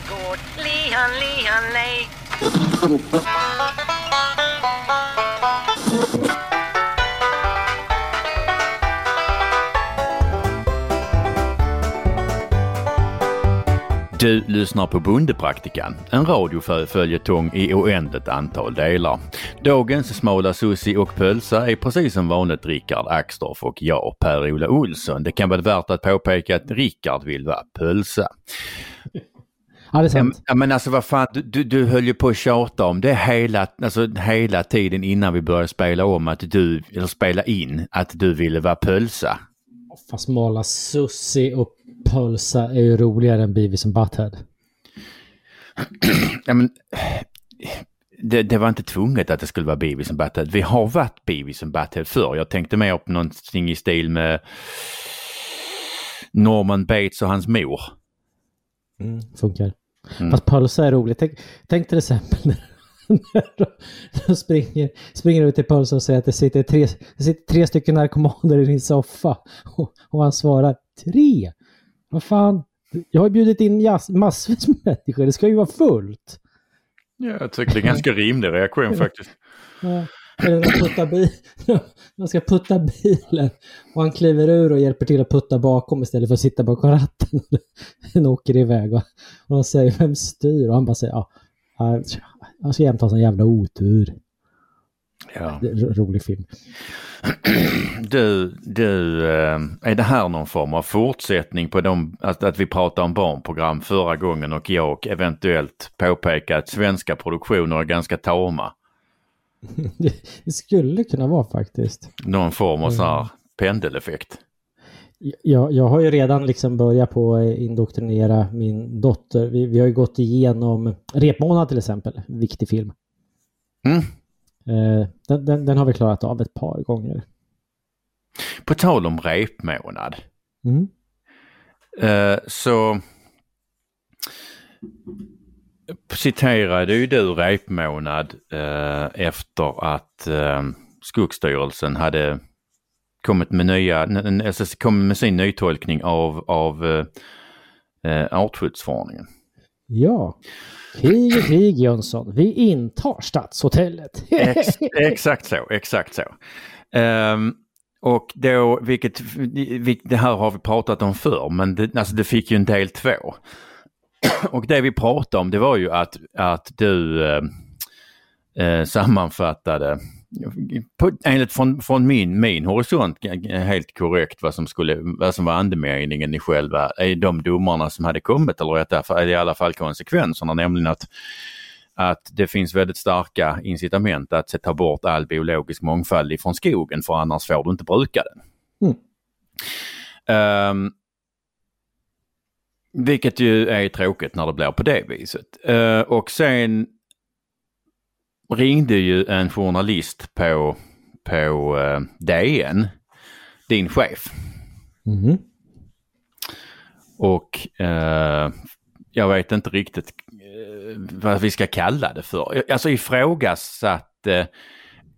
gård. Lihan, lihan, lej. Du lyssnar på Bondepraktikan, en radioföljetong i oändligt antal delar. Dagens smala sussi och pölsa är precis som vanligt Rickard Axdorff och jag, Per-Ola Olsson. Det kan vara värt att påpeka att Rickard vill vara pölsa. Ja, det är sant. Ja, men alltså vad fan, du, du, du höll ju på att tjata om det hela, alltså, hela tiden innan vi började spela om att du, eller spela in, att du ville vara pölsa. Fast smala Sussi och Pölsa är ju roligare än Beavis and Butthead. Ja, men, det, det var inte tvunget att det skulle vara Beavis and Butthead. Vi har varit Beavis and Butthead förr. Jag tänkte mer på någonting i stil med Norman Bates och hans mor. Funkar. Mm. Fast Pölsa är roligt. Tänk, tänk till exempel när, de- springer, springer ut till Pölsa och säger att det sitter tre, det sitter tre stycken narkomaner i din soffa. Och, och han svarar tre? Vad fan? Jag har bjudit in massvis med människor. Det ska ju vara fullt. Ja, jag tycker det är en ganska rimlig reaktion faktiskt. Ja. Eller de puttar bil, de ska putta bilen och han kliver ur och hjälper till att putta bakom istället för att sitta bakom ratten. Den åker iväg och, och de säger vem styr? Och han bara säger ja, han ska jämt ha sån jävla otur. Ja. Rolig film. Du, du, eh, är det här någon form av fortsättning på de, att, att vi pratade om barnprogram förra gången och jag eventuellt påpekade att svenska produktioner är ganska tama? Det, skulle kunna vara faktiskt. Någon form av så här pendeleffekt. Jag, jag har ju redan liksom börjat på indoktrinera min dotter. Vi, vi har ju gått igenom Repmånad till exempel, viktig film. Mm. Eh, den, den, den har vi klarat av ett par gånger. På tal om repmånad. Mm. Eh, så citerade ju du repmånad eh, efter att eh, Skogsstyrelsen hade kommit med nya, alltså kommit med sin nytolkning av, av eh, eh, artskyddsförordningen. Ja. Krig krig Jönsson. Vi intar Stadshotellet. Ex, exakt så, exakt så. Ehm, och då, vilket, vi- det här har vi pratat om förr, men det, alltså det fick ju en del två. Och det vi pratade om det var ju att, att du eh, eh, sammanfattade, på, enligt från, från min, min horisont, helt korrekt vad som, skulle, vad som var andemeningen i själva i de domarna som hade kommit, eller rättare i alla fall konsekvenserna, nämligen att att det finns väldigt starka incitament att ta bort all biologisk mångfald ifrån skogen för annars får du inte bruka den. Mm. Ehm, vilket ju är tråkigt när det blir på det viset. Eh, och sen ringde ju en journalist på, på eh, DN, din chef. Mhm. Och eh, jag vet inte riktigt vad vi ska kalla det för. Alltså ifrågasatt eh,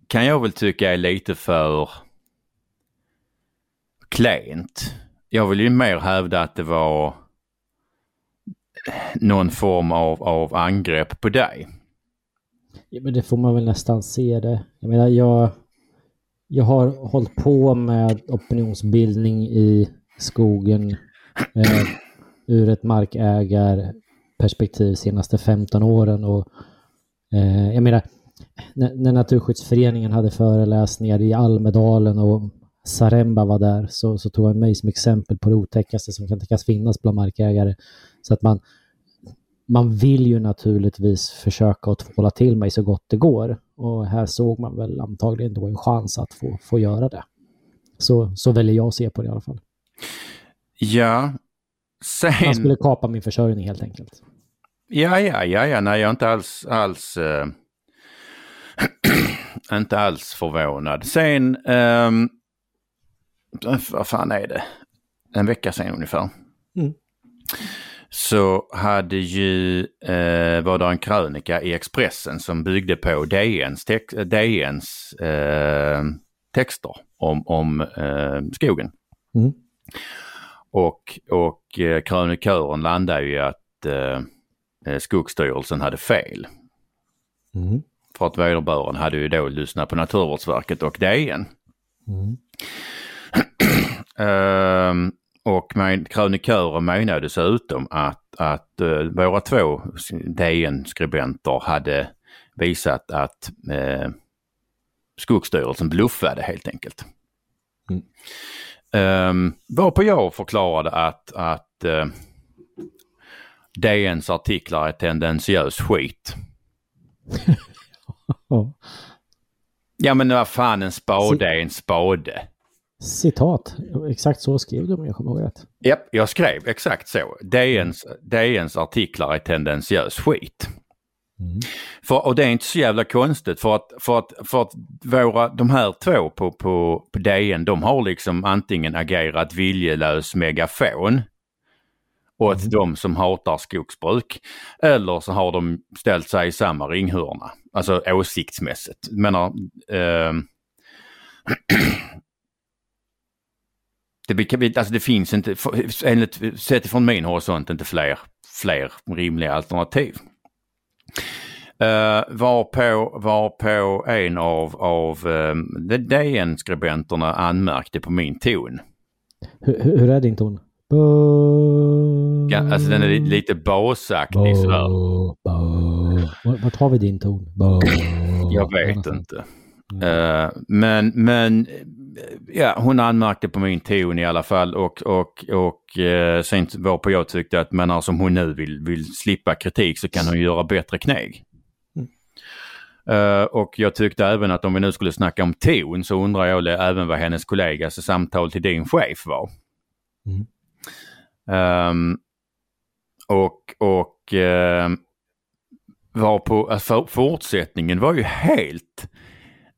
kan jag väl tycka är lite för klent. Jag vill ju mer hävda att det var någon form av, av angrepp på dig. Ja, men det får man väl nästan se det. Jag menar, jag, jag har hållit på med opinionsbildning i skogen eh, ur ett markägarperspektiv senaste 15 åren. Och, eh, jag menar, när, när Naturskyddsföreningen hade föreläsningar i Almedalen och Saremba var där så, så tog han mig som exempel på det otäckaste som kan tänkas finnas bland markägare. Så att man, man vill ju naturligtvis försöka att tvåla till mig så gott det går. Och här såg man väl antagligen då en chans att få, få göra det. Så, så väljer jag se på det i alla fall. Ja, sen... Han skulle kapa min försörjning helt enkelt. Ja, ja, ja, ja, nej jag är inte alls, alls, eh, inte alls förvånad. Sen, ehm, vad fan är det? En vecka sedan ungefär. Mm. Så hade ju, eh, var det en krönika i Expressen som byggde på DNs, tex, DNs eh, texter om, om eh, skogen. Mm. Och, och eh, krönikören landade ju att eh, eh, Skogsstyrelsen hade fel. Mm. För att vederbörande hade ju då lyssnat på Naturvårdsverket och DN. Mm. Och krönikören menar dessutom att, att eh, våra två DN-skribenter hade visat att eh, Skogsstyrelsen bluffade helt enkelt. Mm. Um, varpå jag förklarade att, att uh, DNs artiklar är tendentiös skit. Ja. Ja men vad fan en spade är en spade. Citat. Exakt så skrev du om jag kommer ihåg rätt. Japp, jag skrev exakt så. DNs, DNs artiklar är tendentiös skit. Mm. För, och det är inte så jävla konstigt för att, för att, för att våra, de här två på, på, på DN de har liksom antingen agerat viljelös megafon åt de som hatar skogsbruk. Eller så har de ställt sig i samma ringhörna, alltså åsiktsmässigt. Jag menar, ehm, det, alltså det finns inte, enligt, sett ifrån min horisont, inte fler, fler rimliga alternativ. Uh, varpå, varpå en av, av um, DN-skribenterna anmärkte på min ton. Hur, hur är din ton? Bo, Ja, alltså den är li- lite basaktig sådär. bo. Vart- har vi din ton? Bo. Jag vet inte. Eh, men men eh, ja, hon anmärkte på min ton i alla fall och, och, och uh, sen var på jag tyckte att men alltså, om hon nu vill, vill slippa kritik så kan hon göra bättre knägg. Eh, och jag tyckte även att om vi nu skulle snacka om ton så undrar jag även vad hennes kollegas samtal till din chef var. Mm. Ehm, och och uh, var på, alltså fortsättningen var ju helt,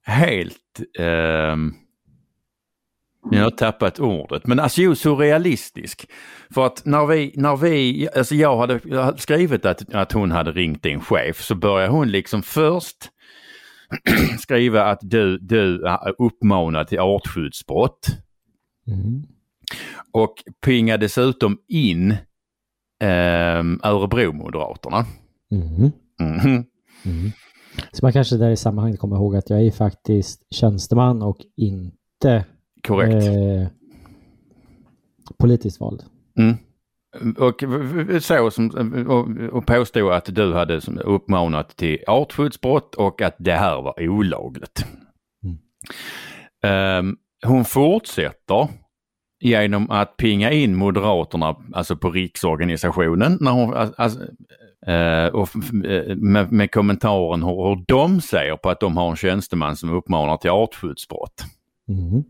helt, um, nu har jag tappat ordet, men alltså jo, surrealistisk. För att när vi, när vi, alltså jag hade, jag skrivit att, att hon hade ringt din chef så började hon liksom först skriva att du, du är uppmanad till artskyddsbrott Mm. och pinga dessutom in ehm, Örebro-moderaterna. Mhm. Mhm. Mm. Så man kanske där i sammanhanget kommer ihåg att jag är faktiskt tjänsteman och inte Korrekt. eh, politiskt vald. Mm. Och så som, och, och påstod att du hade uppmanat till artskyddsbrott och att det här var olagligt. Mm. Ehm, hon fortsätter genom att pinga in Moderaterna, alltså på riksorganisationen, när hon, alltså, eh, och eh, med, med kommentaren hur, hur de ser på att de har en tjänsteman som uppmanar till artskyddsbrott. Mhm.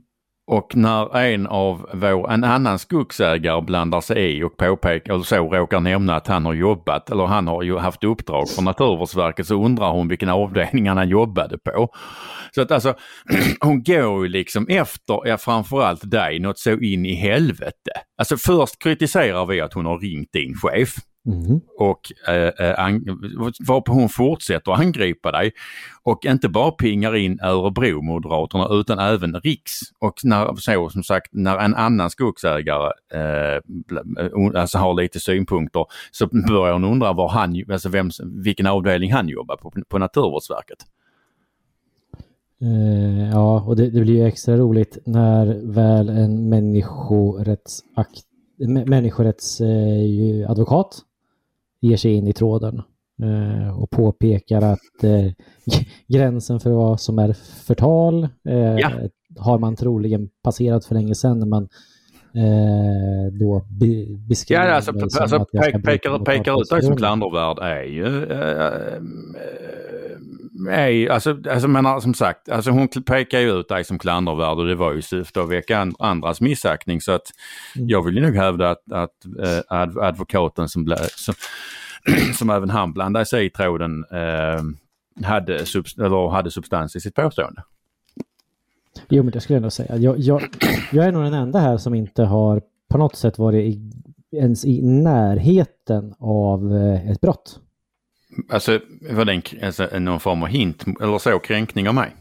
Och när en av vår, en annan skogsägare blandar sig i och påpekar, eller så råkar nämna att han har jobbat, eller han har ju haft uppdrag från Naturvårdsverket, så undrar hon vilken avdelning han jobbade på. Så att alltså, hon går ju liksom efter, ja, framförallt dig, något så in i helvete. Alltså först kritiserar vi att hon har ringt din chef Mhm. och eh, eh, varpå hon fortsätter angripa dig och inte bara pingar in Örebro-moderaterna utan även Riks. Och när, så som sagt, när en annan skogsägare eh, eh, alltså har lite synpunkter så börjar hon undra var han, alltså vem, vilken avdelning han jobbar på, på Naturvårdsverket. Eh, ja, och det, det blir ju extra roligt när väl en människorättsakt, mä- människorättsadvokat ger sig in i tråden eh, och påpekar att eh, gränsen för vad som är förtal eh, Ja. har man troligen passerat för länge sedan när man eh, då be, beskriver Ja, alltså, alltså att jag ska pe- bryta pekar, pekar ut dig som klandervärd är ju... Äh, är, alltså, alltså menar som sagt, alltså hon pekar ju ut dig som klandervärd och det var ju syfte att väcka and, andras missaktning så att Mm. jag vill ju nog hävda att, att äh, adv- advokaten som, blä, som, som även han blandade sig i tråden äh, hade, subst- eller hade substans i sitt påstående. Jo, men det skulle jag ändå säga. Jag, jag, jag är nog den enda här som inte har på något sätt varit i, ens i närheten av eh, ett brott. Alltså var det en, alltså, någon form av hint eller så kränkning av mig?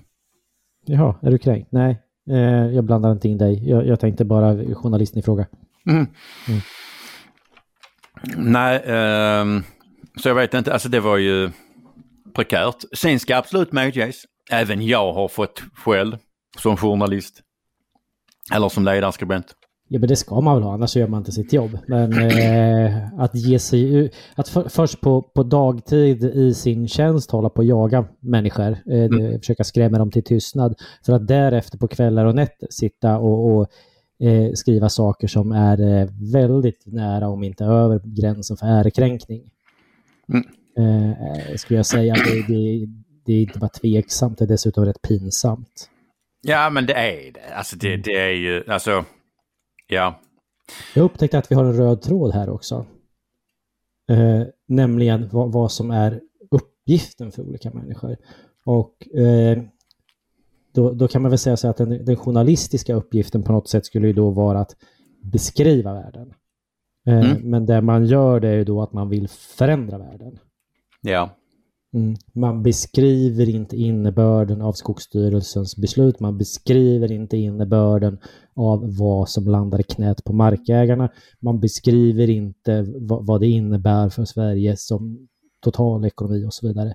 Jaha, är du kränkt? Nej, eh, jag blandar inte in dig. Jag, jag tänkte bara journalisten i fråga. Mm. Nej, ehm, Så jag vet inte, alltså det var ju prekärt. Sen ska absolut medges, även jag har fått skäll som journalist. Eller som ledarskribent. Ja men det ska man väl ha, annars gör man inte sitt jobb. Men eh, att ge sig ut, att för, först på, på dagtid i sin tjänst hålla på att jaga människor, eh, mm. försöka skrämma dem till tystnad, för att därefter på kvällar och nätter sitta och, och eh, skriva saker som är eh, väldigt nära, om inte över gränsen för ärekränkning. Mm. Eh, skulle jag säga, det, det, det är inte bara tveksamt, det är dessutom rätt pinsamt. Ja men det är det. Alltså det, det är ju, alltså Ja. Jag upptäckte att vi har en röd tråd här också. Eh, nämligen vad, vad, som är uppgiften för olika människor. Och eh, då, då, kan man väl säga så att den, den, journalistiska uppgiften på något sätt skulle ju då vara att beskriva världen. Eh, mm. Men det man gör det är ju då att man vill förändra världen. Ja. Mm. Man beskriver inte innebörden av Skogsstyrelsens beslut. Man beskriver inte innebörden av vad som landar i knät på markägarna. Man beskriver inte vad det innebär för Sverige som totalekonomi och så vidare.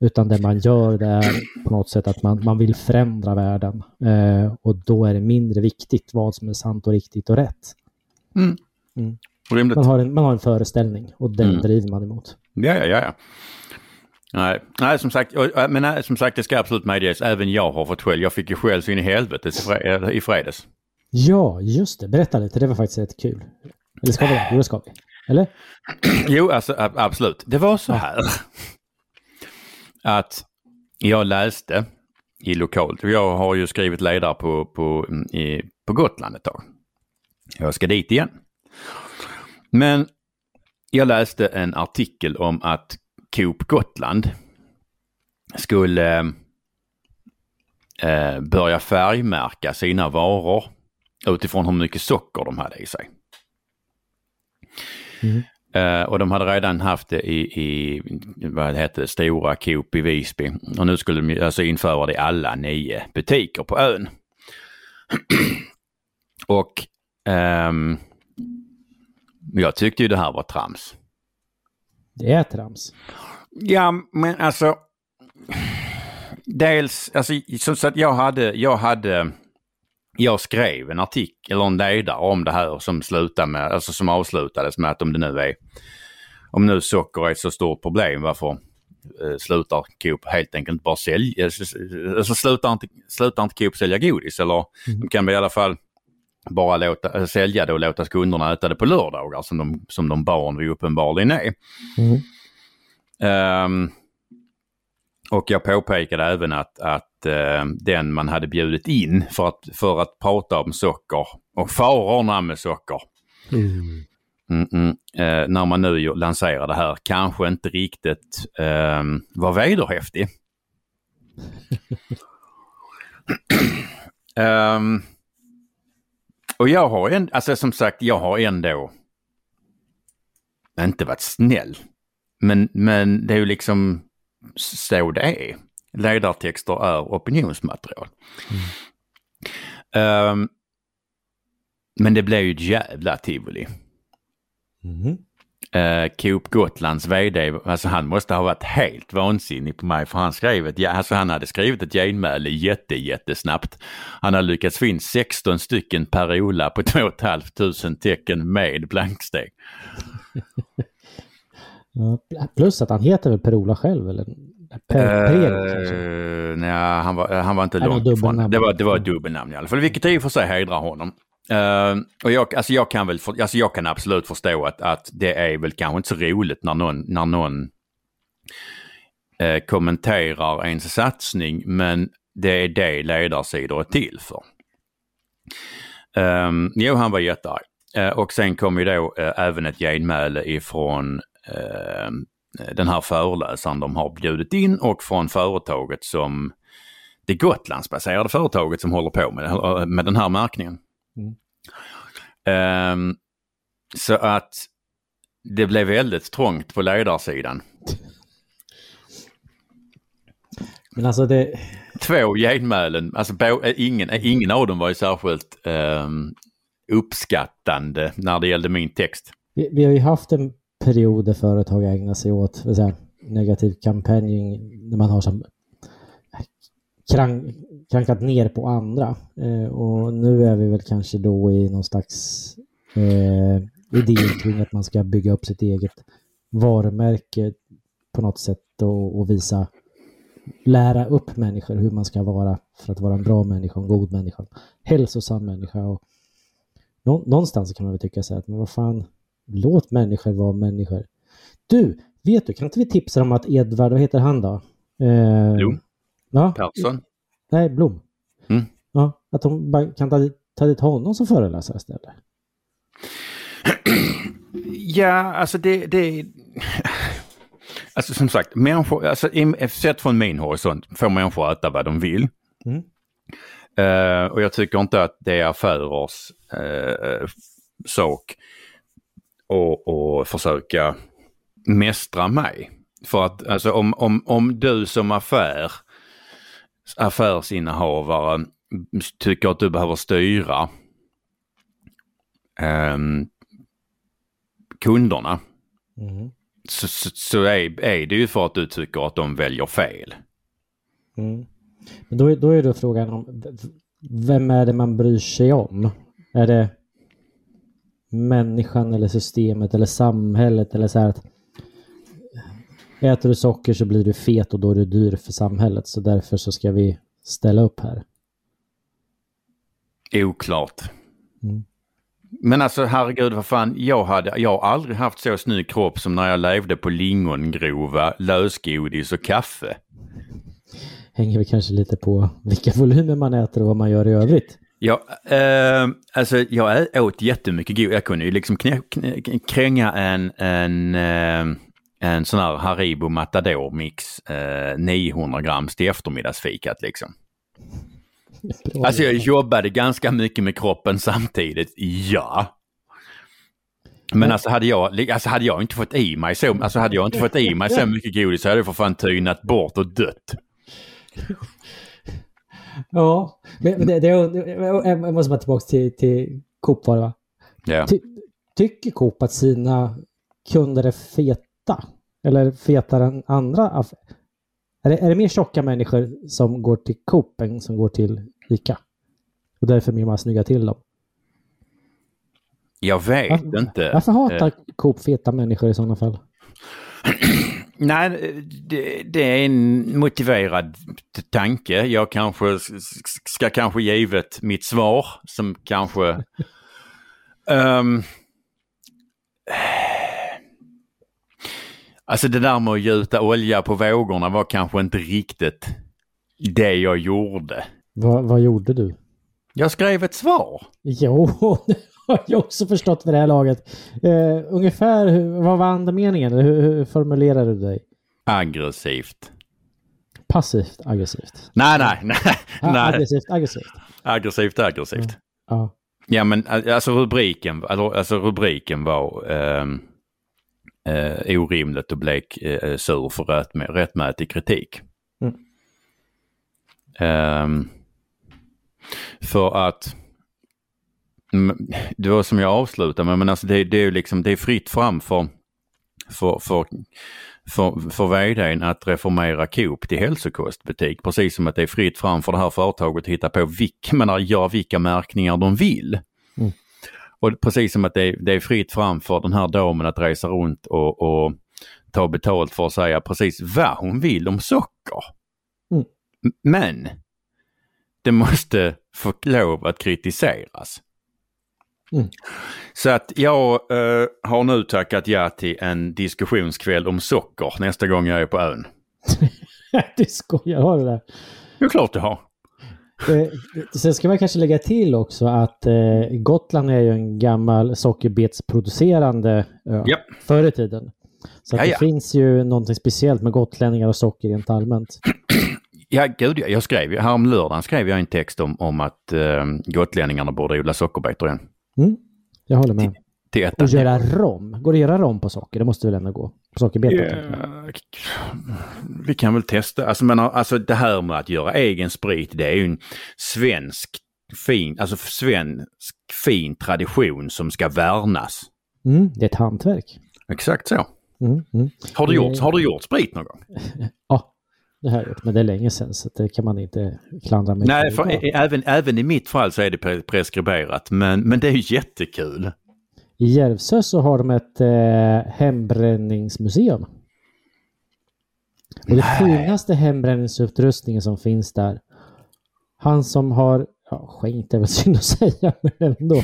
Utan det man gör det är på något sätt att man, man vill förändra världen. Eh, och då är det mindre viktigt vad som är sant och riktigt och rätt. Mm. Mm. Man, har en, man har en föreställning och den mm. driver man emot. Ja, ja, ja. Nej, nej som sagt, men nej, som sagt det ska absolut medges, även jag har fått skäll. Jag fick ju skäll så in i helvetet i fredags. Ja, just det. Berätta lite, det var faktiskt rätt kul. Eller ska vi det? Jo, det ska vi. Eller? Jo, alltså absolut. Det var så här att jag läste i lokalt. Jag har ju skrivit ledare på, på, i, på Gotland ett tag. Jag ska dit igen. Men jag läste en artikel om att Coop Gotland skulle eh, börja färgmärka sina varor utifrån hur mycket socker de hade i sig. Mm. Uh, och de hade redan haft det i, i vad det hette, stora Coop i Visby. Och nu skulle de alltså införa det i alla nio butiker på ön. och um, jag tyckte ju det här var trams. Det är trams. Ja, men alltså. Dels, alltså så att jag hade, jag hade, jag skrev en artikel, eller en ledare om det här som slutade med, alltså som avslutades med att om det nu är, om nu socker är ett så stort problem, varför eh, slutar Coop helt enkelt bara sälja, alltså slutar inte, slutar inte Coop sälja godis eller mm. de kan vi i alla fall bara låta, äh, sälja det och låta kunderna äta det på lördagar som de, som de barn vi uppenbarligen är. Mm. Um, och jag påpekade även att, att uh, den man hade bjudit in för att, för att prata om socker och farorna med socker. Mm. Mm -mm. Uh, när man nu lanserar det här kanske inte riktigt uh, var vederhäftig. um, och jag har en, alltså som sagt, jag har ändå inte varit snäll. Men, men det är ju liksom så det är. Ledartexter är opinionsmaterial. Mm. Um, men det blev ju ett jävla tivoli. Mm uh, Coop Gotlands VD, alltså han måste ha varit helt vansinnig på mig för han skrev ett, alltså han hade skrivit ett genmäle jätte, jättesnabbt. Han hade lyckats få in 16 stycken Perola på 2 500 tecken med blanksteg. plus att han heter väl Perola själv eller? Per, uh, nej, han var, han var inte långt ifrån. Det var, det var ett dubbelnamn i alla fall, vilket i och för sig hedrar honom. Uh, och jag, alltså jag, kan väl för, alltså jag kan absolut förstå att, att det är väl kanske inte så roligt när någon, när någon uh, kommenterar ens satsning, men det är det ledarsidor är till för. Um, jo, han var jättearg. Uh, och sen kom ju då uh, även ett genmäle ifrån uh, den här föreläsaren de har bjudit in och från företaget som det Gotlandsbaserade företaget som håller på med, med den här märkningen. Mm. Um, så att det blev väldigt trångt på ledarsidan. Men alltså det... Två genmälen, alltså ingen, ingen av dem var ju särskilt um, uppskattande när det gällde min text. Vi, vi, har ju haft en perioder företag ägnar sig åt här, negativ kampanjing när man har som krank, krankat ner på andra. Eh, och nu är vi väl kanske då i någon slags eh, idé kring att man ska bygga upp sitt eget varumärke på något sätt och, och visa, lära upp människor hur man ska vara för att vara en bra människa, en god människa, hälsosam människa. Och någonstans kan man väl tycka så här att men vad fan, låt människor vara människor. Du, vet du, kan inte vi tipsa om att Edvard, vad heter han då? Eh, Blom? Ja, Persson? Nej, Blom. Mm. Ja, att de bara kan ta, ta dit honom som föreläsare istället. Ja, alltså det, det... Alltså som sagt, människor, alltså, sett från min horisont får människor äta vad de vill. Mm. Uh, och jag tycker inte att det är affärers uh, sak att, att försöka mästra mig. För att alltså om, om, om du som affär, affärsinnehavare tycker att du behöver styra um, kunderna mm. så, så, så, är, är det ju för att du tycker att de väljer fel. Mm. Men då, då är då frågan om vem är det man bryr sig om? Är det människan eller systemet eller samhället eller så här att äter du socker så blir du fet och då är du dyr för samhället så därför så ska vi ställa upp här. Oklart. Mm. Men alltså herregud vad fan, jag, hade, jag har aldrig haft så snygg kropp som när jag levde på lingongrova, lösgodis och kaffe. Hänger vi kanske lite på vilka volymer man äter och vad man gör i övrigt. Ja, eh, alltså jag åt jättemycket god. Jag kunde ju liksom knä, knä, kränga en, en, eh, en sån här Haribo Matador mix eh, 900 gram till eftermiddagsfikat liksom. Alltså jag jobbade ganska mycket med kroppen samtidigt, ja. Men alltså hade jag, alltså hade jag inte fått i mig så, alltså hade jag inte fått i mig så mycket godis så hade jag för fan tynat bort och dött. Ja, men det, det, jag måste bara tillbaka till, till Coop var det va? Ja. Ty, tycker Coop att sina kunder är feta? Eller fetare än andra? Är det, är det mer tjocka människor som går till Coop än som går till ICA? Och därför vill man snygga till dem? Jag vet varför, inte. Varför hatar Coop feta människor i sådana fall? Nej, det, det, är en motiverad tanke. Jag kanske ska kanske givet mitt svar som kanske... um, alltså det där med att gjuta olja på vågorna var kanske inte riktigt det jag gjorde. Va, vad gjorde du? Jag skrev ett svar. Jo, har jag också förstått för det här laget. Uh, ungefär, vad var andemeningen? Hur, hur formulerade du dig? Aggressivt. Passivt aggressivt. Nej, nej, nej. nej. Aggressivt aggressivt. Aggressivt aggressivt. Ja. Ja, men alltså rubriken, alltså, rubriken var eh, eh, orimligt och blek eh, sur för rättmä rättmätig kritik. Mm. Eh, för att det var som jag avslutade med, men alltså det, det är ju liksom, det är fritt fram för, för, för, för, för vdn att reformera Coop till hälsokostbutik. Precis som att det är fritt fram för det här företaget att hitta på vilka, menar, göra vilka märkningar de vill. Och precis som att det är, det är fritt fram för den här damen att resa runt och, och ta betalt för att säga precis vad hon vill om socker. Mm. Men det måste få lov att kritiseras. Mm. Så att jag uh, har nu tackat ja till en diskussionskväll om socker nästa gång jag är på ön. du skojar, har du det? Ja, klart jag har. Eh, sen ska man kanske lägga till också att eh, Gotland är ju en gammal sockerbetsproducerande ö ja. förr i tiden. Så det finns ju någonting speciellt med gotlänningar och socker rent allmänt. Ja, gud Jag skrev ju, härom lördagen skrev jag en text om, om att eh, gotlänningarna borde odla sockerbetor igen. Mm, jag håller med. Till, och göra rom. Går det att göra rom på socker? Det måste väl ändå gå? Sockerbetor? Yeah. Vi kan väl testa. Alltså, men, alltså det här med att göra egen sprit, det är ju en svensk fin, alltså svensk fin tradition som ska värnas. Mm, det är ett hantverk. Exakt så. Mm, mm. Har du, gjort, har du gjort sprit någon gång? Ja, det har jag gjort, men det är länge sedan så det kan man inte klandra mig Nej, för även, även i mitt fall så är det pre- preskriberat. Men, men det är ju jättekul. I Järvsö så har de ett eh, hembränningsmuseum. Och det Nej. finaste hembränningsutrustningen som finns där. Han som har, ja skänkt är väl synd att säga, men ändå.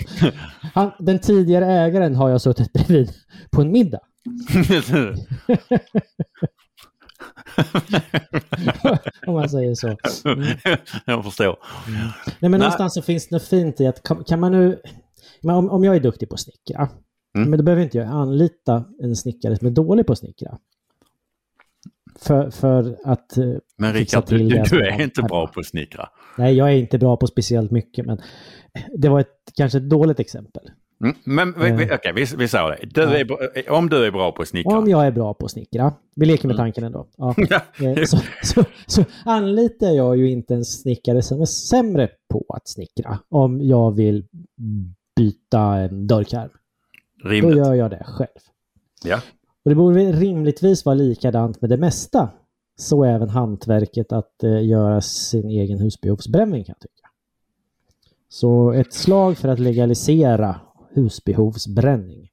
Han, den tidigare ägaren har jag suttit bredvid på en middag. Om man säger så. jag förstår. Nej men någonstans så finns det något fint i att kan man nu... Men om, om jag är duktig på att snickra, Mm. men då behöver inte jag anlita en snickare som är dålig på att snickra. För, för att... eh, Men Rickard, du, du, du är inte bra på att snickra. Nej, jag är inte bra på speciellt mycket, men det var ett kanske ett dåligt exempel. Mm. Men vi, vi, Eh. okej, vi, vi sa det. Du Ja. är, bra- om du är bra på att snickra. Om jag är bra på att snickra, vi leker med Mm. tanken ändå. Ja. Eh, Så, så, så anlitar jag ju inte en snickare som är sämre på att snickra om jag vill byta en dörrkarm. Då Rimligt. gör jag det själv. Ja. Och det borde rimligtvis vara likadant med det mesta. Så även hantverket att eh, göra sin egen husbehovsbränning kan jag tycka. Så ett slag för att legalisera husbehovsbränning.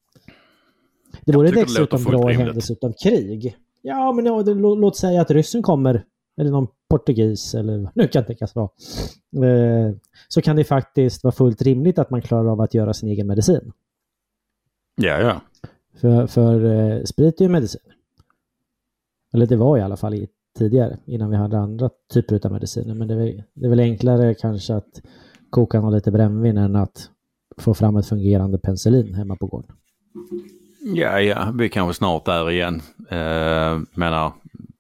Det vore det dessutom fullt bra i händelse av krig. Ja, men ja, det, lå- låt säga att ryssen kommer, eller någon portugis, eller vad nu kan tänkas vara. Eh, så kan det faktiskt vara fullt rimligt att man klarar av att göra sin egen medicin. Ja, ja. För, för eh, sprit är ju medicin. Eller det var i alla fall i, tidigare, innan vi hade andra typer av mediciner. Men det är, väl- det är väl enklare kanske att koka något lite brännvin än att få fram ett fungerande penicillin hemma på gården. Ja, ja, vi kanske snart är igen. Uh, menar,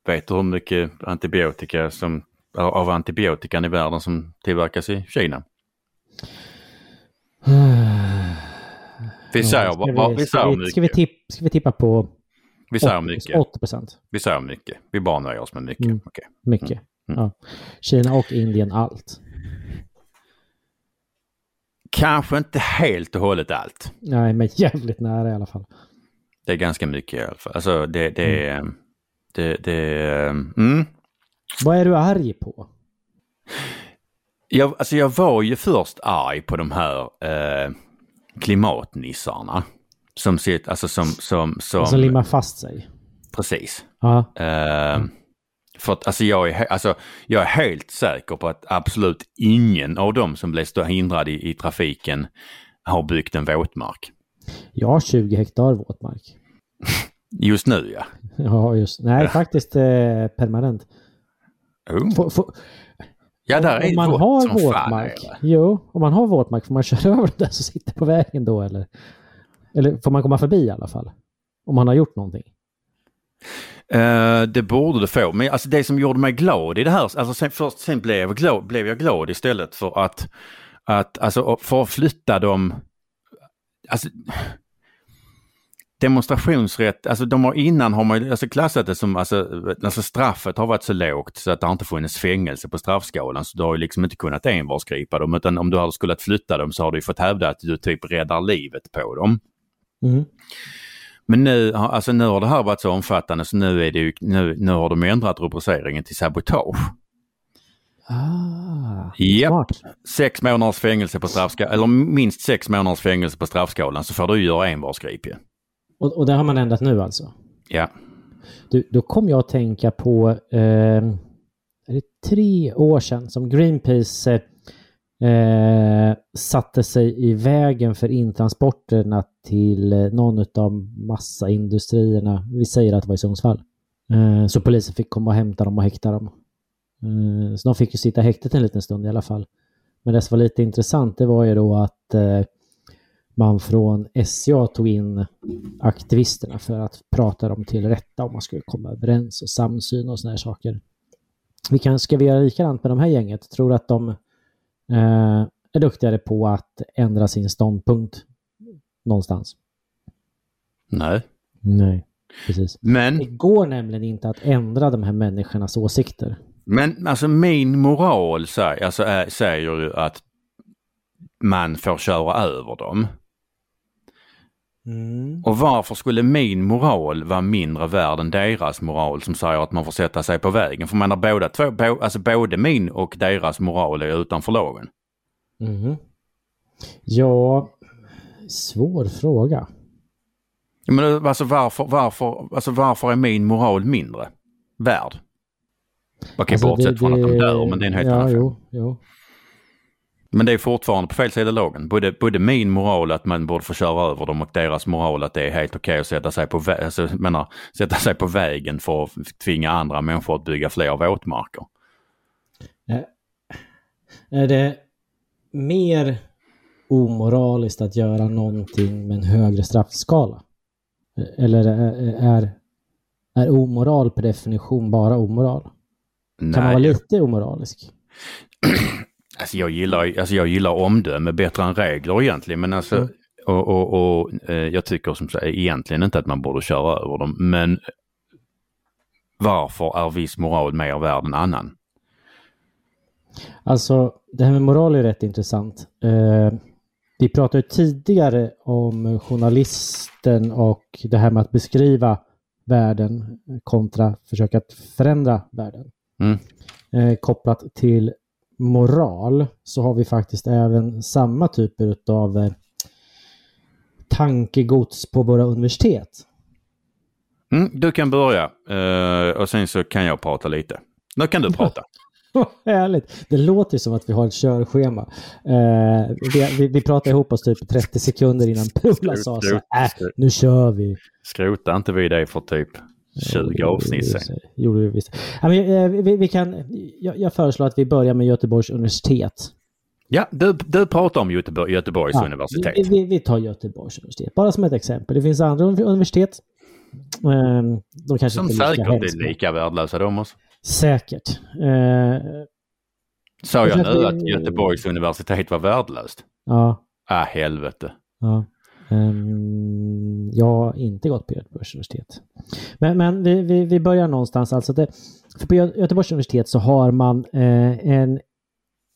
vet du hur mycket antibiotika som, av antibiotikan i världen som tillverkas i Kina? Vi säger, Ja, ska vi, ska vi, ska, vi tipp, ska vi tippa på vi säger mycket. 80 procent? Vi säger mycket. Vi bara nöjer oss med mycket. Mm. Okej. Mycket. Mm. Ja. Kina och Indien allt. Kanske inte helt och hållet allt. Nej, men jävligt nära i alla fall. Det är ganska mycket i alla fall. Alltså det, det, är- det, det, mm. Vad är du arg på? Jag, alltså jag var ju först arg på de här eh, klimatnissarna. Som sitter, alltså som, som, som, Som limmar fast sig. precis. Ja. Eh, för att alltså jag, är, alltså jag är helt säker på att absolut ingen av dem som blev hindrade i, i trafiken har byggt en våtmark. Jag har 20 hektar våtmark. Just nu ja. Ja, just Nej, faktiskt eh, permanent. Oh. Få- få- Ja, där är om man våt har fan, våtmark, eller? jo, om man har våtmark, får man köra över det där som sitter på vägen då eller? Eller får man komma förbi i alla fall? Om man har gjort någonting. Eh, det borde det få. Men alltså det som gjorde mig glad i det här, alltså sen, först sen blev, jag glad, blev jag glad istället för att, att alltså för att flytta dem, alltså demonstrationsrätt, alltså de har innan har man alltså klassat det som, alltså, alltså straffet har varit så lågt så att det har inte funnits fängelse på straffskalan så du har ju liksom inte kunnat envarsgripa dem utan om du hade skulle flytta dem så har du fått hävda att du typ räddar livet på dem. Mm. Men nu, alltså nu har det här varit så omfattande så nu, är det ju, nu, nu har de ändrat rubriceringen till sabotage. Ah, smart. Sex månaders fängelse på straffskalan, eller minst sex månaders fängelse på straffskalan så får du göra envarsgrip ju. Och, och det har man ändrat nu alltså? Ja. Du, då kom jag att tänka på, eh, är det tre år sedan som Greenpeace eh, satte sig i vägen för intransporterna till eh, någon av massaindustrierna. Vi säger att det var i Sundsvall. Eh, så polisen fick komma och hämta dem och häkta dem. Eh, så de fick ju sitta häktet en liten stund i alla fall. Men det som var lite intressant det var ju då att eh, man från SCA tog in aktivisterna för att prata dem till rätta om man skulle komma överens och samsyn och såna här saker. Vi kan, ska vi göra likadant med de här gänget? Tror att de eh, är duktigare på att ändra sin ståndpunkt någonstans? Nej. Nej, precis. Det Men, går nämligen inte att ändra de här människornas åsikter. men alltså min moral säger, alltså, säger ju att man får köra över dem. Mm. Och varför skulle min moral vara mindre värd än deras moral som säger att man får sätta sig på vägen? För man har båda två, bo, alltså både min och deras moral är utanför lagen. Mhm. Ja, svår fråga. Men alltså varför, varför, alltså varför är min moral mindre värd? Okej, Alltså, bortsett det- från att de dör, men det är en helt ja, annan fråga. jo, jo. Men det är fortfarande på fel sida lagen. Både, både min moral att man borde få köra över dem och deras moral att det är helt okej att sätta sig, på vä- alltså, menar, sätta sig på vägen för att tvinga andra människor att bygga fler våtmarker. Är det mer omoraliskt att göra någonting med en högre straffskala? Eller är, är, omoral per definition bara omoral? Kan man vara Nej, lite omoralisk? alltså jag gillar, alltså jag gillar omdöme bättre än regler egentligen. Men alltså, Mm. och, och, och eh, jag tycker som sagt egentligen inte att man borde köra över dem. Men varför är viss moral mer värd än annan? Alltså, det här med moral är rätt intressant. Eh, vi pratade tidigare om journalisten och det här med att beskriva världen kontra försöka att förändra världen. Mm. Eh, kopplat till moral så har vi faktiskt även samma typer av eh, tankegods på våra universitet. Mm, du kan börja eh, och sen så kan jag prata lite. Nu kan du prata. Härligt! Det låter som att vi har ett körschema. Eh, vi, vi, vi pratade ihop oss typ 30 sekunder innan Pula sa så äh, nu kör vi. Skrota inte vi dig för typ 20 avsnitt sen. Gjorde vi visst. Ja, men, eh, vi, vi kan, jag, jag föreslår att vi börjar med Göteborgs universitet. Ja, du, du pratar om Göteborg, Göteborgs Ja, universitet. Vi, vi, vi tar Göteborgs universitet, bara som ett exempel. Det finns andra universitet. Eh, de kanske Som inte är lika säkert är lika värdelösa de också. Säkert. Eh, Sa jag Jag nu att Göteborgs universitet var värdelöst? ja, Ah, helvete. Ja. Ehm, jag har inte gått på Göteborgs universitet. Men, men vi, vi, vi börjar någonstans. Alltså det, för på Göteborgs universitet så har man eh, en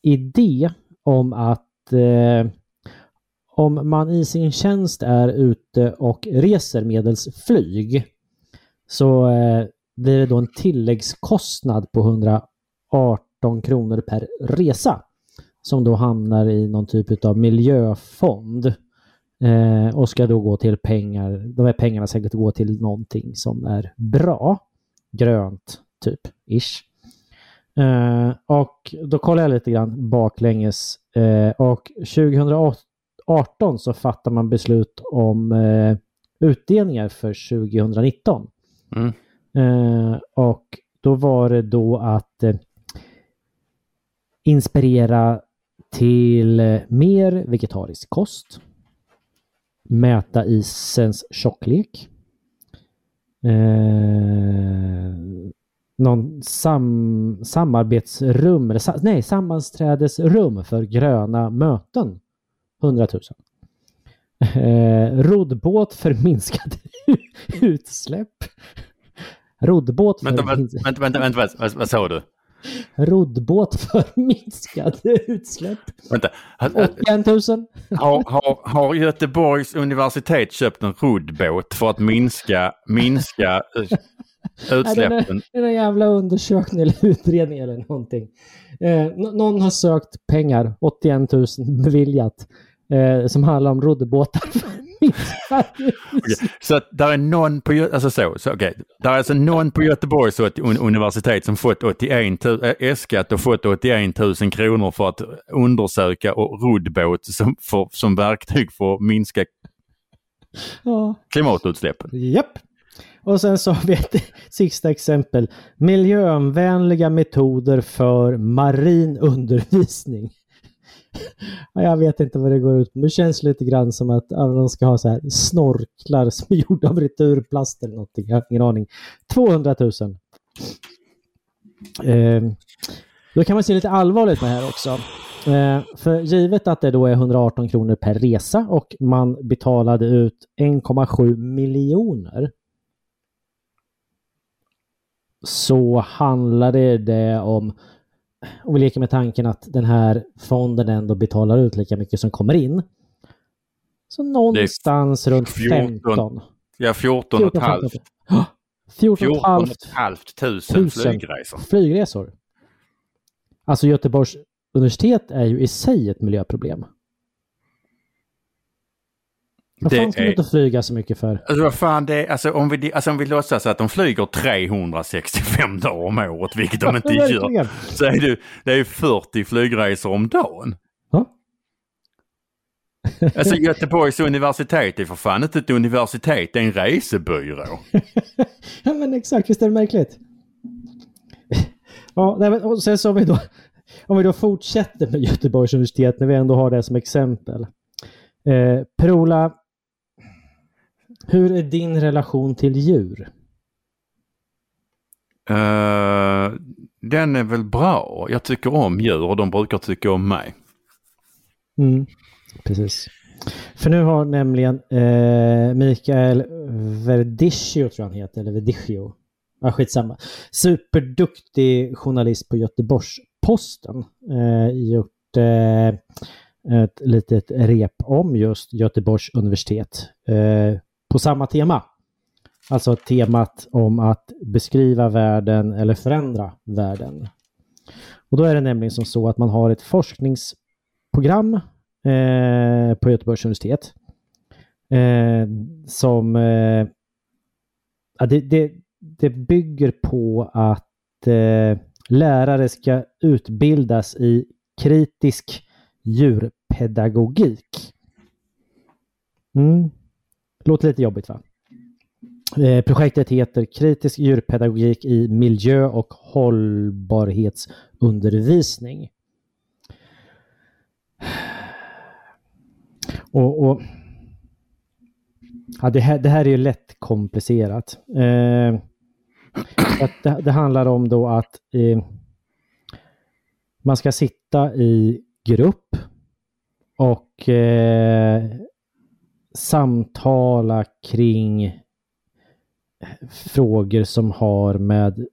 idé om att eh, om man i sin tjänst är ute och reser medels flyg så eh, blir det då en tilläggskostnad på 118 kronor per resa som då hamnar i någon typ av miljöfond eh, och ska då gå till pengar. De här pengarna ska gå till någonting som är bra, grönt typ, ish. Eh, och då kollar jag lite grann baklänges eh, och 2018 så fattar man beslut om eh, utdelningar för 2019. Mm. Eh, och då var det då att eh, inspirera till mer vegetarisk kost. Mäta isens tjocklek. Eh, någon sam, samarbetsrum, eller sa, nej, sammanträdesrum för gröna möten. 100 000. Eh, roddbåt för minskade utsläpp. Roddbåt för, Vänta, vänta, vänta, vänta, vänta, vad, vad sa du? Roddbåt för minskade utsläpp. Vänta. Har, 81 000. har, har, har Göteborgs universitet köpt en roddbåt för att minska, minska Nej, det är utsläppen? det är en jävla undersökning eller utredning eller någonting. Eh, nå- någon har sökt pengar, 81 000 beviljat, eh, som handlar om roddbåtar utsläpp. Så att där är någon på, alltså så, så okej. Där är alltså någon på Göteborgs un- universitet som fått 81 000, äh, äskat och fått 81 000 kronor för att undersöka och roddbåt som, för, som verktyg för att minska Ja. klimatutsläppen. Japp. Och sen så har vi ett sista exempel. Miljövänliga metoder för marin undervisning. Jag vet inte vad det går ut på. men Det känns lite grann som att ja, de ska ha så här snorklar som är gjorda av returplast eller någonting. Jag har ingen aning. 200 000. Eh, då kan man se lite allvarligt på det här också. Eh, för givet att det då är 118 kronor per resa och man betalade ut 1,7 miljoner så handlade det om, om vi leker med tanken att den här fonden ändå betalar ut lika mycket som kommer in, Så någonstans runt 14. 15. Ja, 14 och ett halvt. 14 och ett 14 och halvt ett halvt tusen Tusen. flygresor. flygresor. Alltså Göteborgs universitet är ju i sig ett miljöproblem. Vad fan ska är- inte flyga så mycket för? Alltså vad fan det är, alltså om vi, alltså om vi låtsas att de flyger 365 dagar om året, vilket de inte gör, så är det, det är 40 flygresor om dagen. Alltså Göteborgs universitet är för fan inte ett universitet, det är en resebyrå. Ja men exakt, visst är det märkligt? Ja, nej, men, och sen så om vi då, om vi då fortsätter med Göteborgs universitet när vi ändå har det som exempel. Eh, Per-Ola, hur är din relation till djur? Eh, den är väl bra. Jag tycker om djur och de brukar tycka om mig. Mm, precis. För nu har nämligen eh, Mikael Verdicchio, tror jag han heter, eller Verdicchio. Ja, skitsamma. Superduktig journalist på Göteborgs-Posten. Eh, gjort eh, ett litet rep om just Göteborgs universitet. Eh, på samma tema. Alltså temat om att beskriva världen eller förändra världen. Och då är det nämligen som så att man har ett forskningsprogram eh, på Göteborgs universitet. Eh, som eh, ja, det, det, det bygger på att eh, lärare ska utbildas i kritisk djurpedagogik. Mm. Låter lite jobbigt va? Eh, projektet heter Kritisk djurpedagogik i miljö och hållbarhetsundervisning. Och, och ja, det, här, det här är ju lätt komplicerat. Eh, att det, det handlar om då att eh, man ska sitta i grupp och eh, samtala kring frågor som har med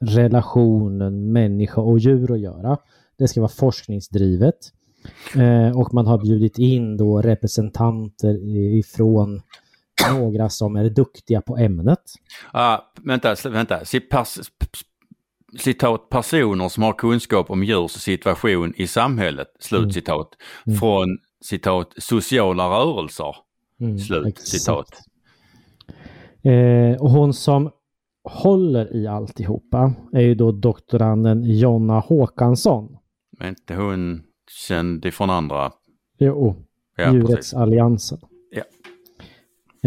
relationen människa och djur att göra. Det ska vara forskningsdrivet. Eh, och man har bjudit in då representanter ifrån några som är duktiga på ämnet. Ah, vänta, vänta. Citat, personer som har kunskap om djurs situation i samhället, slutcitat. Mm. Från citat, sociala rörelser, Mm, slut exakt. citat. Eh, och hon som håller i alltihopa är ju då doktoranden Jonna Håkansson. Men inte hon känd ifrån andra. Jo, Ja, precis. Djurrättsalliansen. Ja.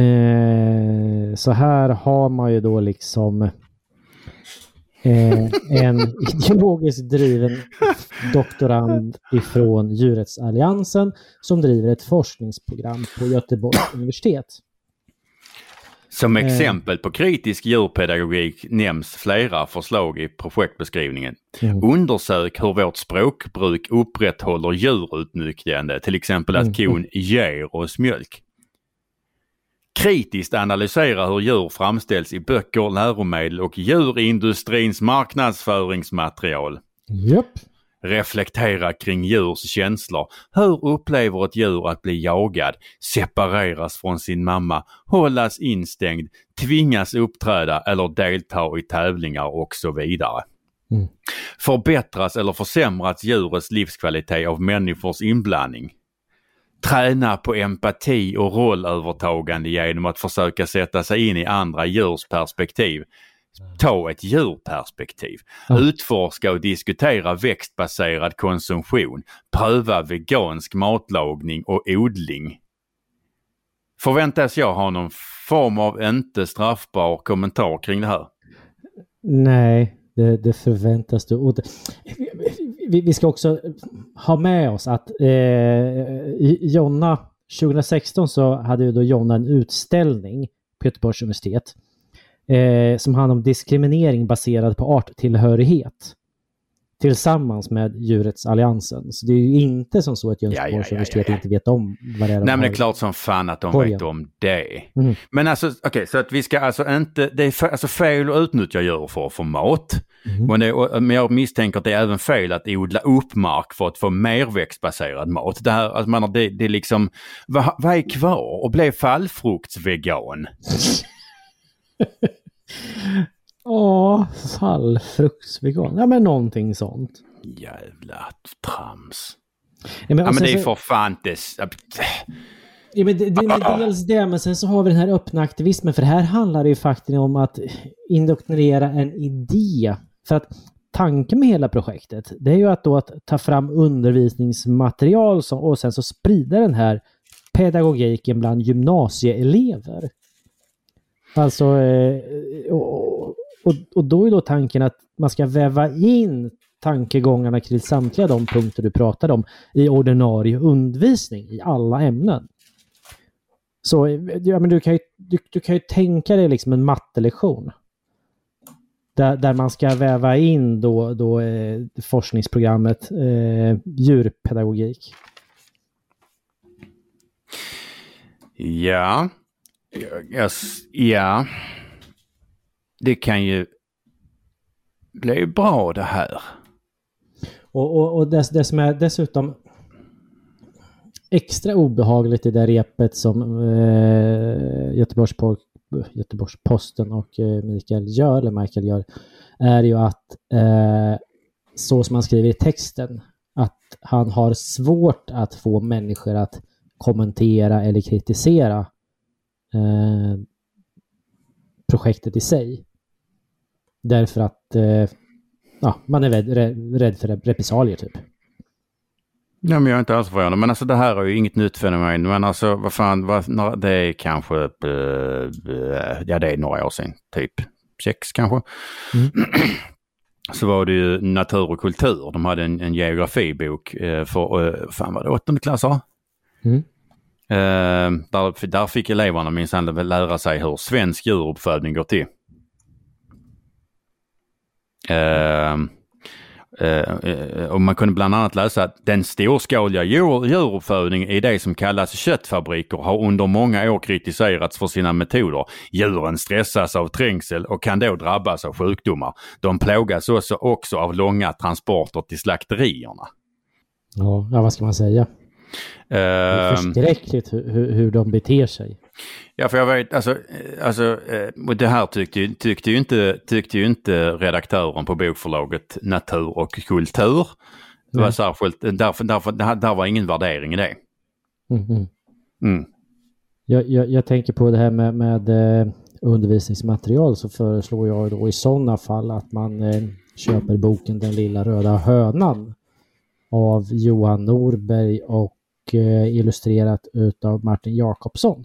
Eh, så här har man ju då liksom eh, en ideologiskt driven doktorand ifrån Djurrättsalliansen som driver ett forskningsprogram på Göteborgs universitet. Som Eh. exempel på kritisk djurpedagogik nämns flera förslag i projektbeskrivningen. Mm. Undersök hur vårt språkbruk upprätthåller djurutnyttjande, till exempel att Mm. kon ger oss mjölk. Kritiskt analysera hur djur framställs i böcker, läromedel och djurindustrins marknadsföringsmaterial. Japp. Reflektera kring djurs känslor. Hur upplever ett djur att bli jagad, separeras från sin mamma, hållas instängd, tvingas uppträda eller delta i tävlingar och så vidare. Mm. Förbättras eller försämras djurets livskvalitet av människors inblandning? Träna på empati och rollövertagande genom att försöka sätta sig in i andra djurs perspektiv. Ta ett djurperspektiv. Ja. Utforska och diskutera växtbaserad konsumtion. Pröva vegansk matlagning och odling. Förväntas jag ha någon form av inte straffbar kommentar kring det här? Nej, det, det förväntas du. Och det, vi, vi ska också ha med oss att eh, Jonna, 2016 så hade ju då Jonna en utställning på Göteborgs universitet eh, som handlade om diskriminering baserad på arttillhörighet tillsammans med Djurrättsalliansen. Så det är ju inte som så att Jönköpings Ja, ja, ja, universitet inte vet om vad det är de Nej men det är klart som fan att de Korgen. vet om det. Mm. Men alltså, okej, så att vi ska alltså inte, det är fe- alltså fel att utnyttja djur för att få mat. Mhm. Men, det, men jag misstänker att det är även fel att odla upp mark för att få mer växtbaserad mat. Det här, alltså, man, det, det är liksom, vad, vad är kvar? Och bli fallfruktsvegan? Ja, fallfruktsvegan. Ja, men någonting sånt. Jävla trams. Ja, men, Ja men det är så- för fan det... Ja, men det, det är dels det, men sen så har vi den här öppna aktivismen. För här handlar det ju faktiskt om att indoktrinera en idé. För att tanken med hela projektet, det är ju att då att ta fram undervisningsmaterial som, och sen så sprida den här pedagogiken bland gymnasieelever. Alltså, eh, och, och, och då är då tanken att man ska väva in tankegångarna kring samtliga de punkter du pratade om i ordinarie undervisning i alla ämnen. Så ja, men du, kan ju, du, du kan ju tänka dig liksom en mattelektion. Där, där man ska väva in då, då eh, forskningsprogrammet eh, djurpedagogik. Ja. Yes, ja. Det kan ju bli bra det här. Och, och, och det, det som är dessutom extra obehagligt i det repet som eh, Göteborgs, Göteborgs-Posten och eh, Mikael gör, eller Michael gör, är ju att eh, så som han skriver i texten, att han har svårt att få människor att kommentera eller kritisera eh, projektet i sig. Därför att eh, ja, man är rädd, rädd, för repressalier typ. Ja, men jag är inte alls förvånad. Men alltså det här är ju inget nytt fenomen. Men alltså vad fan, vad, det är kanske, eh, eh, ja det är några år sedan, typ sex kanske. Mm. Så var det ju natur och kultur. De hade en, en geografibok eh, för, fan var det åttonde klasser? Mm. Där, där fick eleverna minsann lära sig hur svensk djuruppfödning går till. Ehm, eh, och man kunde bland annat läsa att den storskaliga djur, djuruppfödning i det som kallas köttfabriker har under många år kritiserats för sina metoder. Djuren stressas av trängsel och kan då drabbas av sjukdomar. De plågas också, också av långa transporter till slakterierna. Ja, vad ska man säga? Det är Ehm, förskräckligt hur, hur, de beter sig. Ja, för jag vet, alltså, eh, alltså eh, det här tyckte, tyckte, ju inte, tyckte ju inte redaktören på bokförlaget Natur och kultur. Det var särskilt, därför, därför, där, där var ingen värdering i det. Mm, mm. Mm. Jag, jag, jag tänker på det här med, med eh, undervisningsmaterial så föreslår jag då i sådana fall att man eh, köper boken Den lilla röda hönan av Johan Norberg och eh, illustrerat utav Martin Jakobsson.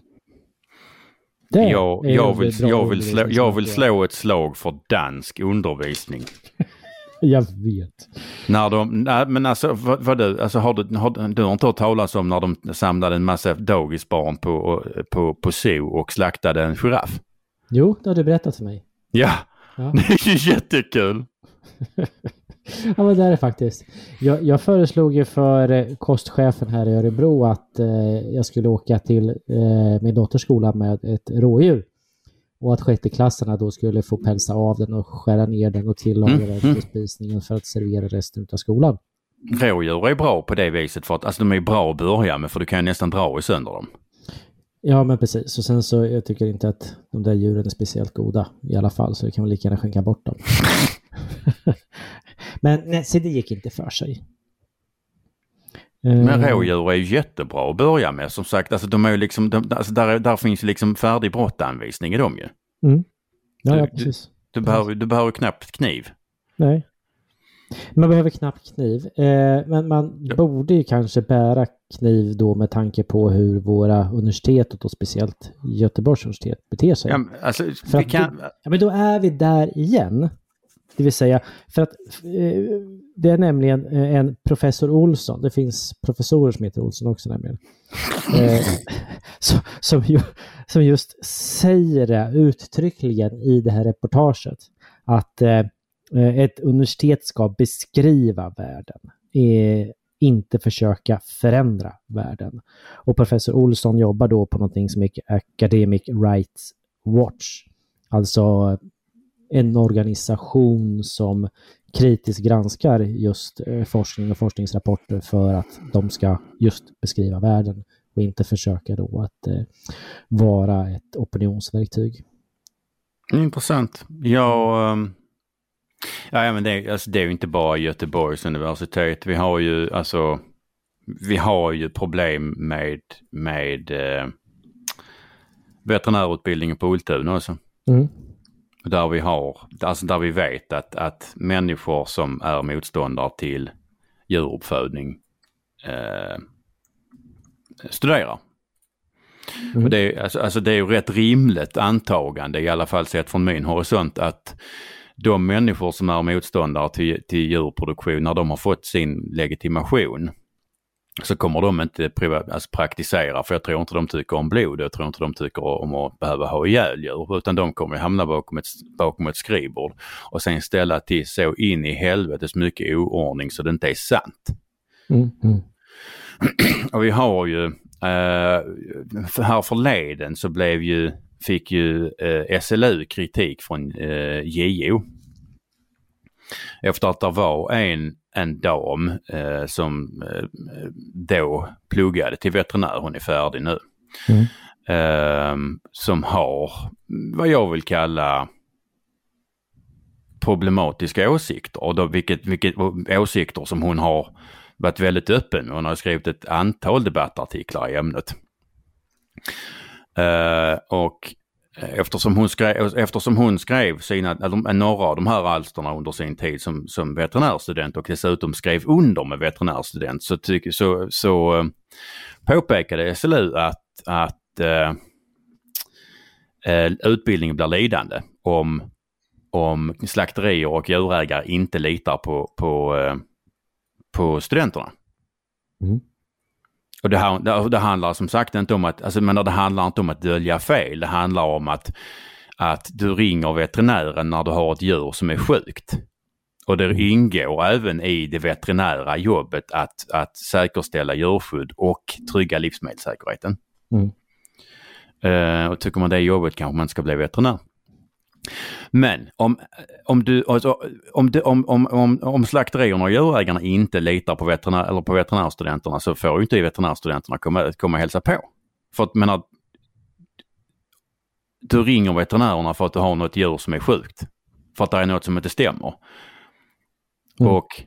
Det Jag, jag, vill, jag, vill slå, jag vill slå ett slag för dansk undervisning. Jag vet. När de, nej, men alltså, vad, vad du, alltså har du, har, du har inte hört talas om när de samlade en massa dagisbarn på, på, på zoo och slaktade en giraff? Jo, det har du berättat för mig. Ja, Ja. det är ju jättekul. Ja, men det är det faktiskt. Jag, jag föreslog ju för eh, kostchefen här i Örebro att eh, jag skulle åka till eh, min dotters skola med ett rådjur. Och att sjätteklassarna då skulle få pälsa av den och skära ner den och tillaga Mm, den mm. till spisningen för att servera resten av skolan. Rådjur är bra på det viset för att alltså, de är bra att börja med för du kan ju nästan dra i sönder dem. Ja, men precis. Och sen så, jag tycker inte att de där djuren är speciellt goda i alla fall, så det kan man lika gärna skänka bort dem. men nej, så det gick inte för sig. Men Eh, rådjur är ju jättebra att börja med. Som sagt, alltså, de är ju liksom, de, alltså, där, är- där finns ju liksom färdig brottanvisning i dem ju. Mm. Ja, ja, Du- precis. Du behöver, du behöver knappt kniv. Nej. Man behöver knappt kniv. Eh, men man Ja. borde ju kanske bära kniv då med tanke på hur våra universitet och då speciellt Göteborgs universitet beter sig. Ja, men, alltså, För vi kan, Ja, men då är vi där igen. Det vill säga, för att eh, det är nämligen eh, en professor Olsson, det finns professorer som heter Olsson också nämligen, eh, som, som, ju, som just säger det uttryckligen i det här reportaget, att eh, eh, ett universitet ska beskriva världen, eh, inte försöka förändra världen. Och professor Olsson jobbar då på någonting som heter Academic Rights Watch. Alltså en organisation som kritiskt granskar just eh, forskning och forskningsrapporter för att de ska just beskriva världen och inte försöka då att eh, vara ett opinionsverktyg. Intressant. Jag, ehm, ja, men det, alltså, det är ju inte bara Göteborgs universitet. Vi har ju alltså vi har ju problem med, med eh, veterinärutbildningen på Ultuna också. Mm. Där vi har, alltså där vi vet att, att människor som är motståndare till djuruppfödning eh, studerar. Mm. Och det, är, alltså, alltså det är ju rätt rimligt antagande, i alla fall sett från min horisont, att de människor som är motståndare till, till djurproduktion, när de har fått sin legitimation, så kommer de inte alltså praktisera, för jag tror inte de tycker om blod, jag tror inte de tycker om att behöva ha ihjäl djur, utan de kommer hamna bakom ett, bakom ett skrivbord och sen ställa till så in i helvetes mycket oordning så det inte är sant. Mm, mm. Och vi har ju, eh, här förleden så blev ju, fick ju eh, SLU kritik från eh, JO. Efter att det var en, en dam eh, som eh, då pluggade till veterinär, hon är färdig nu. Mm. Eh, som har vad jag vill kalla problematiska åsikter och då vilket, vilket åsikter som hon har varit väldigt öppen med. Hon har skrivit ett antal debattartiklar i ämnet. Uh, och Eh, eftersom hon skrev, eftersom hon skrev sina, eller några av de här alsterna under sin tid som, som veterinärstudent och dessutom skrev under med veterinärstudent så, tyck, så, så eh, påpekade SLU att, att uh, utbildningen blir lidande om, om slakterier och djurägare inte litar på, på på studenterna. Mm. Och det, här, det, det, handlar som sagt inte om att, alltså, men det handlar inte om att dölja fel. Det handlar om att, att du ringer veterinären när du har ett djur som är sjukt. Och det mm. ingår även i det veterinära jobbet att, att säkerställa djurskydd och trygga livsmedelssäkerheten. Mm. Uh, och tycker man det är jobbigt kanske man ska bli veterinär. Men om, om, du, alltså, om, om, om, om, om slakterierna och djurägarna inte litar på, veterinär, eller på veterinärstudenterna så får ju inte veterinärstudenterna komma, komma och hälsa på. För att menar, du ringer veterinärerna för att du har något djur som är sjukt. För att det är något som inte stämmer. Mm. Och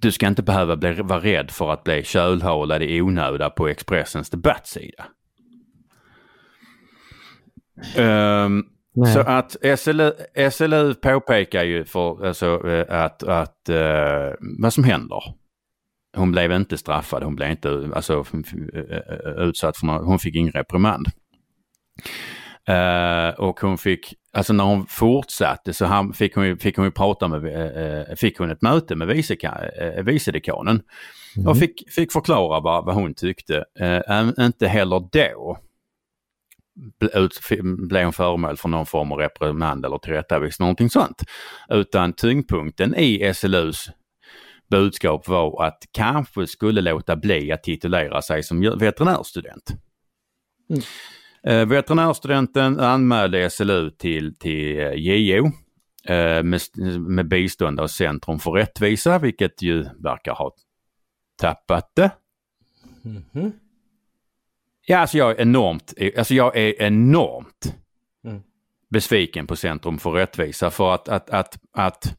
du ska inte behöva bli, vara rädd för att bli kölhalad i onöda på Expressens debattsida. Um, Nej. Så att SLU, SLU påpekar ju för alltså, eh, att, att uh, vad som händer. Hon blev inte straffad, hon blev inte alltså, eh, utsatt för någon, hon fick ingen reprimand. Uh, och hon fick, alltså när hon fortsatte så han, fick, hon, fick hon ju prata med, uh, fick hon ett möte med vice, uh, vicedekanen. Mm. Och fick, fick förklara vad, vad hon tyckte. inte heller då blev hon föremål för någon form av reprimand eller tillrättavisning, någonting sånt. Utan tyngdpunkten i SLUs budskap var att kanske skulle låta bli att titulera sig som veterinärstudent. Mm. Eh, veterinärstudenten anmälde SLU till, till eh, JO eh, med, med bistånd av Centrum för rättvisa, vilket ju verkar ha tappat det. Mm -hmm. Ja, alltså jag är enormt, alltså jag är enormt mm. besviken på Centrum för rättvisa för att, att, att, att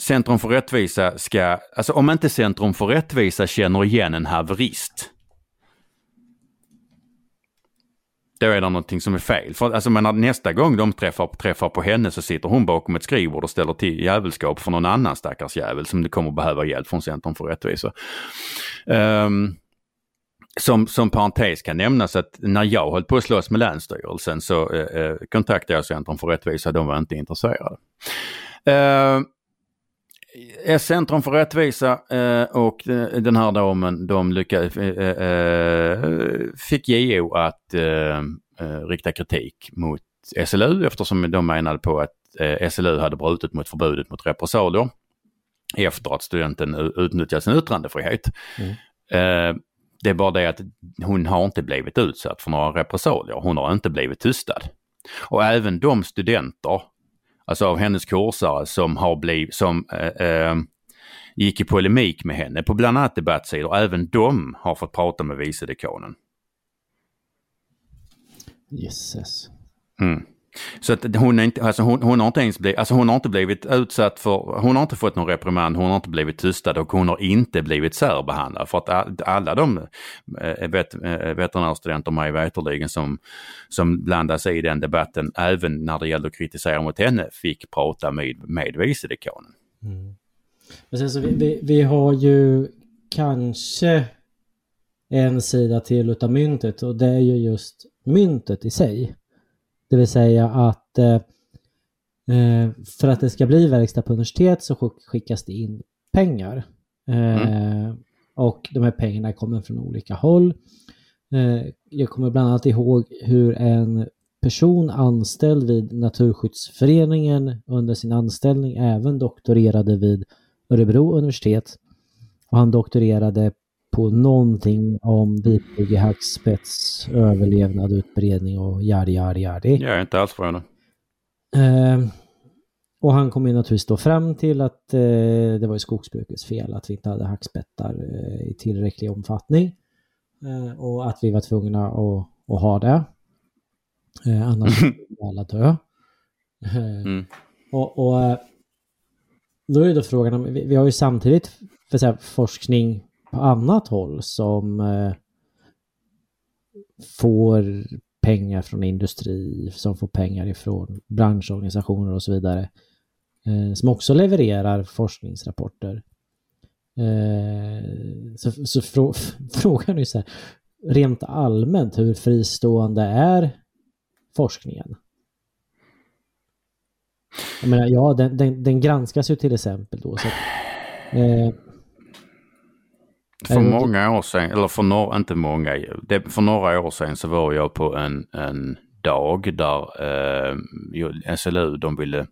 Centrum för rättvisa ska, alltså om inte Centrum för rättvisa känner igen en haverist då är det någonting som är fel. För alltså, men nästa gång de träffar, träffar på henne så sitter hon bakom ett skrivbord och ställer till jävelskap för någon annan stackars jävel som det kommer behöva hjälp från Centrum för rättvisa. Um, som, som parentes kan nämnas att när jag höll på att slåss med Länsstyrelsen så eh, eh kontaktade jag Centrum för rättvisa, de var inte intresserade. Eh, Centrum för rättvisa eh, och den här damen, de lyckades, eh, eh fick JO att eh, rikta kritik mot SLU eftersom de menade på att eh, SLU hade brutit mot förbudet mot repressalier efter att studenten utnyttjat sin yttrandefrihet. Mm. Det är bara det att hon har inte blivit utsatt för några repressalier. Hon har inte blivit tystad. Och även de studenter, alltså av hennes kursare som har blivit, som eh, eh, gick i polemik med henne på bland annat debattsidor, även de har fått prata med vice dekanen. Jösses. Mm. Så att hon, är inte, alltså hon, hon, har inte ens blivit, alltså hon har inte blivit utsatt för, hon har inte fått någon reprimand, hon har inte blivit tystad och hon har inte blivit särbehandlad. För att alla de eh, vet, eh, veterinärstudenter mig veterligen som, som blandade sig i den debatten, även när det gällde att kritisera mot henne, fick prata med, med vicedekanen. Mm. Men sen så vi, vi, vi har ju kanske en sida till utav myntet och det är ju just myntet i sig. Det vill säga att eh, eh, för att det ska bli verkstad på universitet så skickas det in pengar. Eh, mm. Och de här pengarna kommer från olika håll. Jag kommer bland annat ihåg hur en person anställd vid Naturskyddsföreningen under sin anställning även doktorerade vid Örebro universitet. Och han doktorerade på någonting om vitbyggehackspets, överlevnad, utbredning och yadi yadi yadi. Jag är inte alls förvånad. Eh, och han kom ju naturligtvis då fram till att eh, det var ju skogsbrukets fel att vi inte hade hackspettar eh, i tillräcklig omfattning. Eh, och att vi var tvungna att, att ha det. Eh, annars skulle alla dö. Eh, mm. Och, och då är det då frågan, vi, vi har ju samtidigt för så forskning på annat håll som eh, får pengar från industri, som får pengar ifrån branschorganisationer och så vidare. Eh, som också levererar forskningsrapporter. Eh, så, så frå, frågan är så här, rent allmänt, hur fristående är forskningen? Jag menar, ja, den, den, den granskas ju till exempel då. Så att, eh, för många år sedan, eller för några, inte många, det, för några år sedan så var jag på en, en dag där eh, SLU, de ville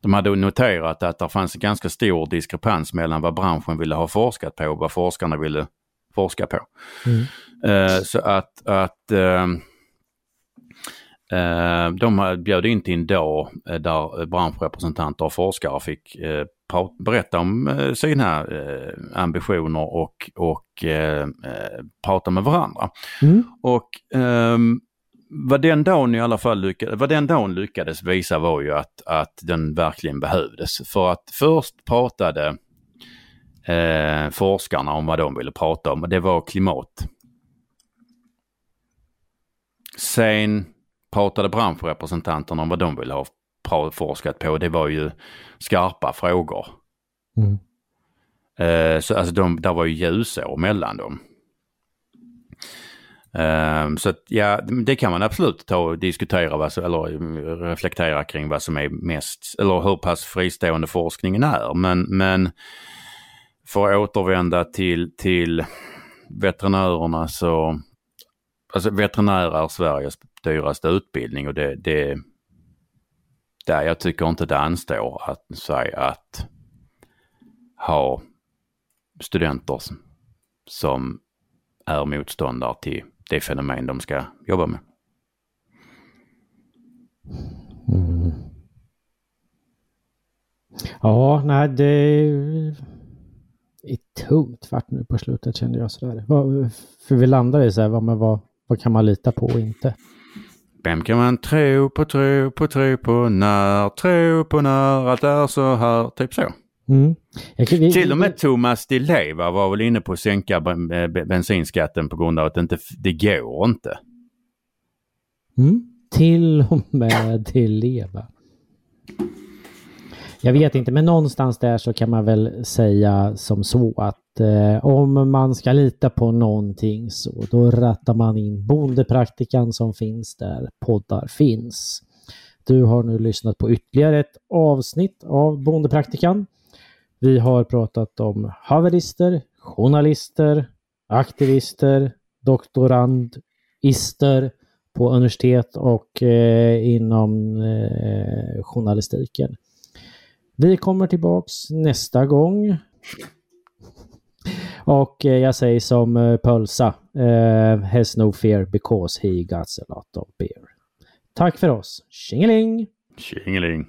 de hade noterat att det fanns en ganska stor diskrepans mellan vad branschen ville ha forskat på och vad forskarna ville forska på. Mm. Eh, så att, att eh, eh de bjöd in till en dag där branschrepresentanter och forskare fick eh, berätta om eh, sina eh, ambitioner och, och eh, prata med varandra. Mm. Och um, vad den dagen i alla fall lyckades, vad den dagen lyckades visa var ju att, att den verkligen behövdes. För att först pratade eh, forskarna om vad de ville prata om och det var klimat. Sen pratade branschrepresentanterna om vad de ville ha forskat på, det var ju skarpa frågor. Mm. Uh, så alltså de, där var ju ljusår mellan dem. Uh, så att, ja, det kan man absolut ta och diskutera vad, eller reflektera kring vad som är mest, eller hur pass fristående forskningen är. Men, men för att återvända till, till veterinärerna så, alltså veterinär är Sveriges dyraste utbildning och det, det där jag tycker inte det anstår att säga att ha studenter som är motståndare till det fenomen de ska jobba med. Mm. Ja, nej det är tungt vart nu på slutet kände jag sådär. För vi landade i så här, vad, vad, vad kan man lita på och inte? Vem kan man tro på, tro på, tro på, när, tro på när allt är så här, typ så. Mm. Kan, vi, Till och med Thomas Di Leva var väl inne på att sänka bensinskatten på grund av att det inte det går inte. Mm. Till och med Di Leva. Jag vet inte, men någonstans där så kan man väl säga som så att eh, om man ska lita på någonting så då rattar man in bondepraktikan som finns där poddar finns. Du har nu lyssnat på ytterligare ett avsnitt av Bondepraktikan. Vi har pratat om haverister, journalister, aktivister, doktorandister, på universitet och eh, inom eh, journalistiken. Vi kommer tillbaks nästa gång. Och eh, jag säger som eh, Pölsa, eh, has no fear because he got a lot of beer. Tack för oss. Tjingeling! Tjingeling!